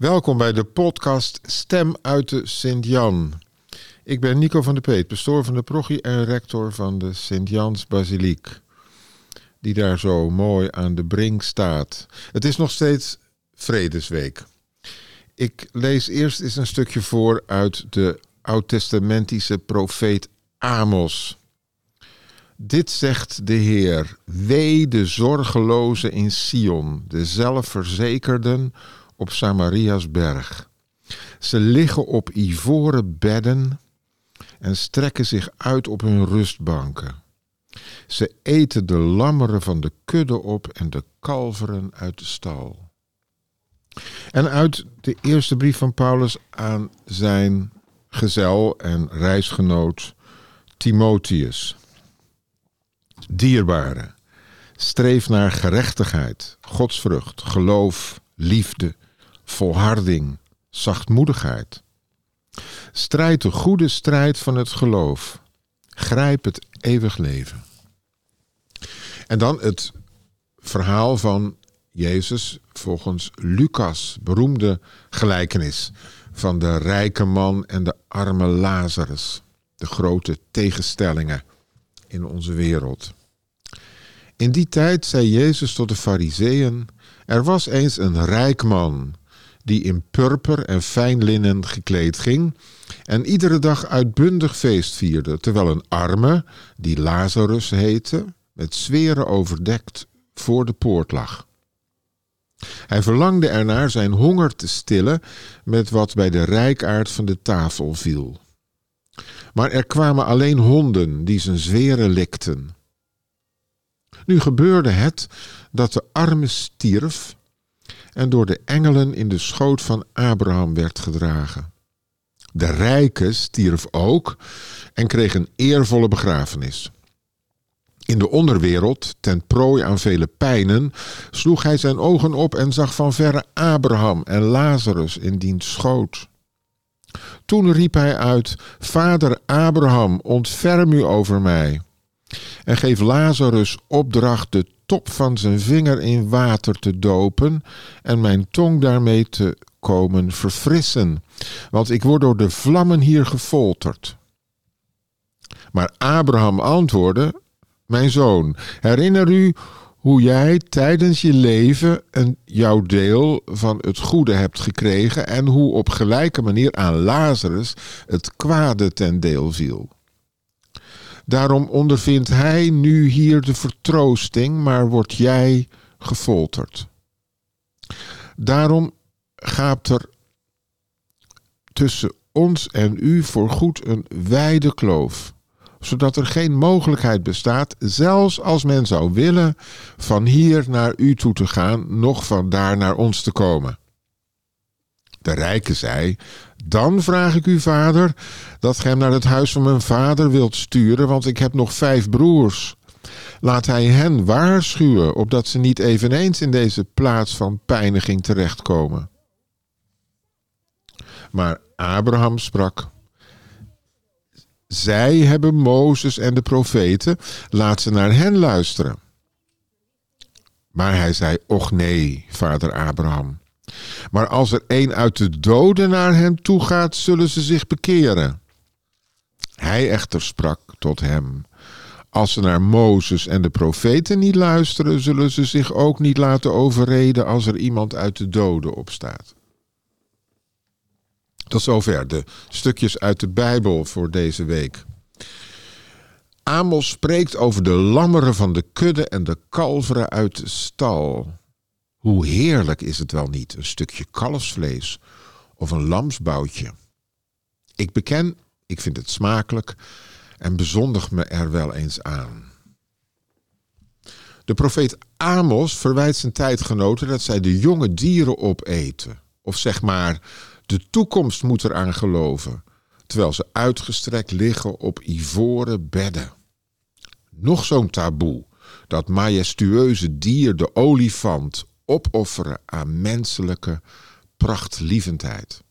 Welkom bij de podcast Stem uit de Sint-Jan. Ik ben Nico van de Peet, pastoor van de prochie en rector van de Sint-Jans Basiliek. Die daar zo mooi aan de brink staat. Het is nog steeds Vredesweek. Ik lees eerst eens een stukje voor uit de oud-testamentische profeet Amos. Dit zegt de Heer: Wee de zorgelozen in Sion, de zelfverzekerden op Samaria's berg. Ze liggen op ivoren bedden en strekken zich uit op hun rustbanken. Ze eten de lammeren van de kudde op en de kalveren uit de stal. En uit de eerste brief van Paulus aan zijn gezel en reisgenoot Timotheus. Dierbare, streef naar gerechtigheid, godsvrucht, geloof, liefde, volharding, zachtmoedigheid. Strijd de goede strijd van het geloof. Grijp het eeuwig leven. En dan het verhaal van Jezus volgens Lucas, beroemde gelijkenis van de rijke man en de arme Lazarus. De grote tegenstellingen in onze wereld. In die tijd zei Jezus tot de Fariseeën: Er was eens een rijk man die in purper en fijn linnen gekleed ging en iedere dag uitbundig feest vierde, terwijl een arme, die Lazarus heette, met zweren overdekt voor de poort lag. Hij verlangde ernaar zijn honger te stillen met wat bij de rijkaard van de tafel viel. Maar er kwamen alleen honden die zijn zweren likten. Nu gebeurde het dat de arme stierf en door de engelen in de schoot van Abraham werd gedragen. De rijke stierf ook en kreeg een eervolle begrafenis. In de onderwereld, ten prooi aan vele pijnen, sloeg hij zijn ogen op en zag van verre Abraham en Lazarus in diens schoot. Toen riep hij uit: Vader Abraham, ontferm u over mij. En geef Lazarus opdracht de top van zijn vinger in water te dopen en mijn tong daarmee te komen verfrissen, want ik word door de vlammen hier gefolterd. Maar Abraham antwoordde: Mijn zoon, herinner u hoe jij tijdens je leven een, jouw deel van het goede hebt gekregen en hoe op gelijke manier aan Lazarus het kwade ten deel viel. Daarom ondervindt hij nu hier de vertroosting, maar word jij gefolterd. Daarom gaat er tussen ons en u voorgoed een wijde kloof, zodat er geen mogelijkheid bestaat, zelfs als men zou willen, van hier naar u toe te gaan, nog van daar naar ons te komen. De rijke zei: Dan vraag ik u, vader, dat gij hem naar het huis van mijn vader wilt sturen, want ik heb nog vijf broers. Laat hij hen waarschuwen, opdat ze niet eveneens in deze plaats van pijniging terechtkomen. Maar Abraham sprak: Zij hebben Mozes en de profeten, laat ze naar hen luisteren. Maar hij zei: Och nee, vader Abraham. Maar als er een uit de doden naar hem toe gaat, zullen ze zich bekeren. Hij echter sprak tot hem: Als ze naar Mozes en de profeten niet luisteren, zullen ze zich ook niet laten overreden als er iemand uit de doden opstaat. Tot zover de stukjes uit de Bijbel voor deze week. Amos spreekt over de lammeren van de kudde en de kalveren uit de stal. Hoe heerlijk is het wel niet, een stukje kalfsvlees of een lamsboutje. Ik beken, ik vind het smakelijk en bezondig me er wel eens aan. De profeet Amos verwijt zijn tijdgenoten dat zij de jonge dieren opeten. Of zeg maar, de toekomst moet eraan geloven, terwijl ze uitgestrekt liggen op ivoren bedden. Nog zo'n taboe, dat majestueuze dier, de olifant, opofferen aan menselijke prachtlievendheid.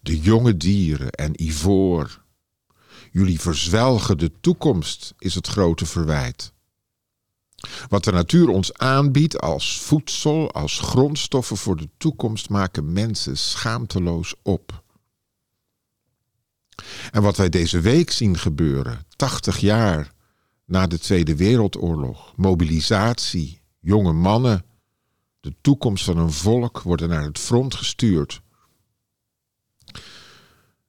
De jonge dieren en ivoor. Jullie verzwelgen de toekomst, is het grote verwijt. Wat de natuur ons aanbiedt als voedsel, als grondstoffen voor de toekomst, maken mensen schaamteloos op. En wat wij deze week zien gebeuren, 80 jaar na de Tweede Wereldoorlog, mobilisatie, jonge mannen, de toekomst van een volk worden naar het front gestuurd.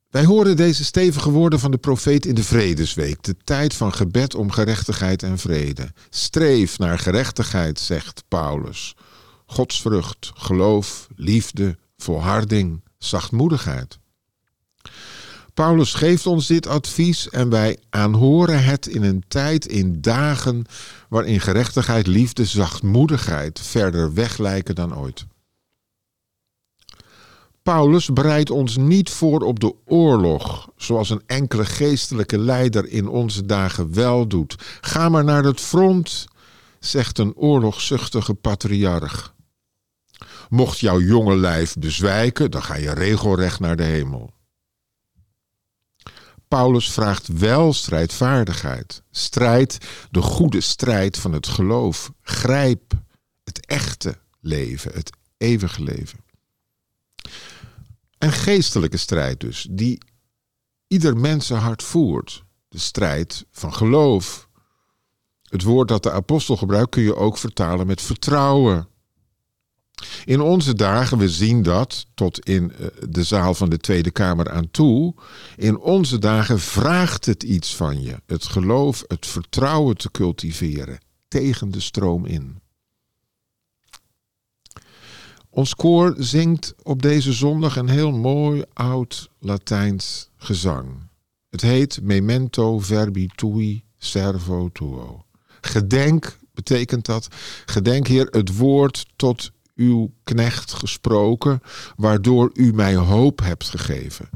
Wij horen deze stevige woorden van de profeet in de Vredesweek, de tijd van gebed om gerechtigheid en vrede. Streef naar gerechtigheid, zegt Paulus. Godsvrucht, geloof, liefde, volharding, zachtmoedigheid. Paulus geeft ons dit advies en wij aanhoren het in een tijd, in dagen, waarin gerechtigheid, liefde, zachtmoedigheid verder weg lijken dan ooit. Paulus bereidt ons niet voor op de oorlog, zoals een enkele geestelijke leider in onze dagen wel doet. Ga maar naar het front, zegt een oorlogzuchtige patriarch. Mocht jouw jonge lijf bezwijken, dan ga je regelrecht naar de hemel. Paulus vraagt wel strijdvaardigheid. Strijd, de goede strijd van het geloof. Grijp het echte leven, het eeuwige leven. Een geestelijke strijd dus, die ieder mensenhart voert. De strijd van geloof. Het woord dat de apostel gebruikt kun je ook vertalen met vertrouwen. In onze dagen, we zien dat tot in eh, de zaal van de Tweede Kamer aan toe. In onze dagen vraagt het iets van je. Het geloof, het vertrouwen te cultiveren. Tegen de stroom in. Ons koor zingt op deze zondag een heel mooi oud Latijns gezang. Het heet Memento Verbi Tui Servo Tuo. Gedenk betekent dat. Gedenk, Heer, het woord tot uw knecht gesproken, waardoor u mij hoop hebt gegeven.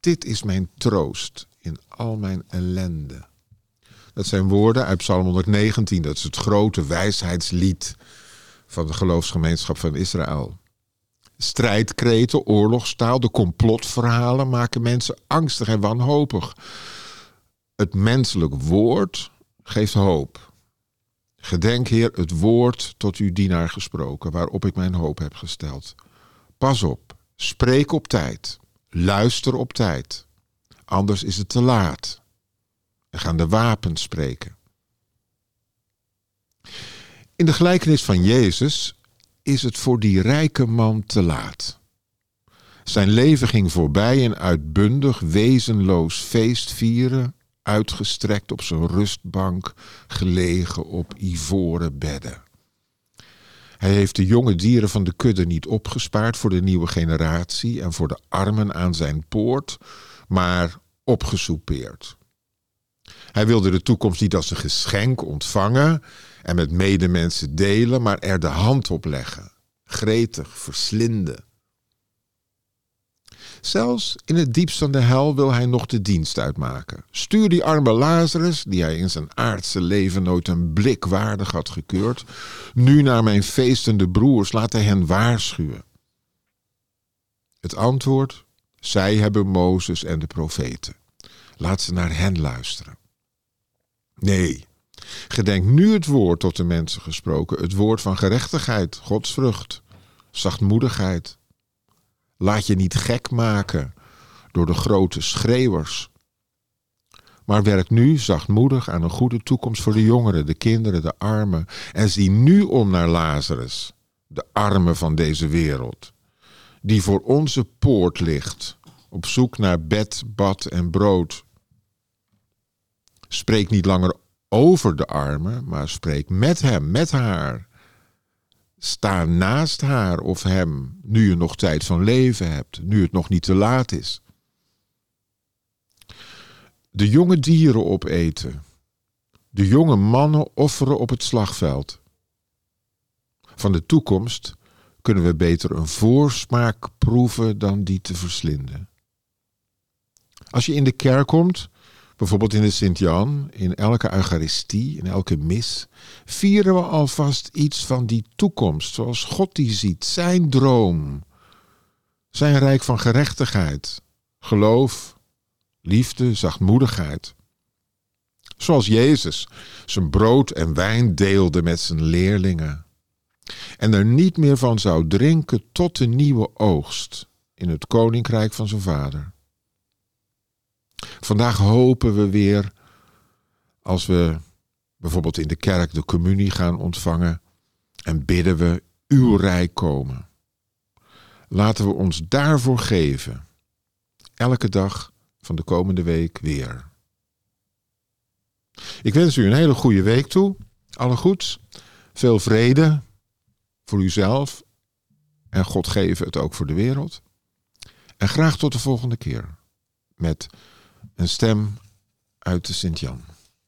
Dit is mijn troost in al mijn ellende. Dat zijn woorden uit Psalm 119, dat is het grote wijsheidslied van de geloofsgemeenschap van Israël. Strijdkreten, oorlogstaal, de complotverhalen maken mensen angstig en wanhopig. Het menselijk woord geeft hoop. Gedenk, Heer, het woord tot uw dienaar gesproken, waarop ik mijn hoop heb gesteld. Pas op, spreek op tijd, luister op tijd, anders is het te laat. En gaan de wapens spreken. In de gelijkenis van Jezus is het voor die rijke man te laat. Zijn leven ging voorbij en uitbundig, wezenloos feest vieren, uitgestrekt op zijn rustbank, gelegen op ivoren bedden. Hij heeft de jonge dieren van de kudde niet opgespaard voor de nieuwe generatie en voor de armen aan zijn poort, maar opgesoupeerd. Hij wilde de toekomst niet als een geschenk ontvangen en met medemensen delen, maar er de hand op leggen. Gretig, verslinden. Zelfs in het diepst van de hel wil hij nog de dienst uitmaken. Stuur die arme Lazarus, die hij in zijn aardse leven nooit een blik waardig had gekeurd, nu naar mijn feestende broers, laat hij hen waarschuwen. Het antwoord: zij hebben Mozes en de profeten. Laat ze naar hen luisteren. Nee, gedenk nu het woord tot de mensen gesproken, het woord van gerechtigheid, godsvrucht, zachtmoedigheid. Laat je niet gek maken door de grote schreeuwers. Maar werk nu zachtmoedig aan een goede toekomst voor de jongeren, de kinderen, de armen. En zie nu om naar Lazarus, de arme van deze wereld, die voor onze poort ligt, op zoek naar bed, bad en brood. Spreek niet langer over de armen, maar spreek met hem, met haar. Sta naast haar of hem, nu je nog tijd van leven hebt, nu het nog niet te laat is. De jonge dieren opeten. De jonge mannen offeren op het slagveld. Van de toekomst kunnen we beter een voorsmaak proeven dan die te verslinden. Als je in de kerk komt, Bijvoorbeeld in de Sint-Jan, in elke Eucharistie, in elke mis, vieren we alvast iets van die toekomst, zoals God die ziet, zijn droom, zijn rijk van gerechtigheid, geloof, liefde, zachtmoedigheid. Zoals Jezus zijn brood en wijn deelde met zijn leerlingen. En er niet meer van zou drinken tot de nieuwe oogst in het koninkrijk van zijn vader. Vandaag hopen we weer, als we bijvoorbeeld in de kerk de communie gaan ontvangen, en bidden we uw rijk komen. Laten we ons daarvoor geven, elke dag van de komende week weer. Ik wens u een hele goede week toe. Alle goeds. Veel vrede voor uzelf. En God geven het ook voor de wereld. En graag tot de volgende keer. Met een stem uit de Sint-Jan.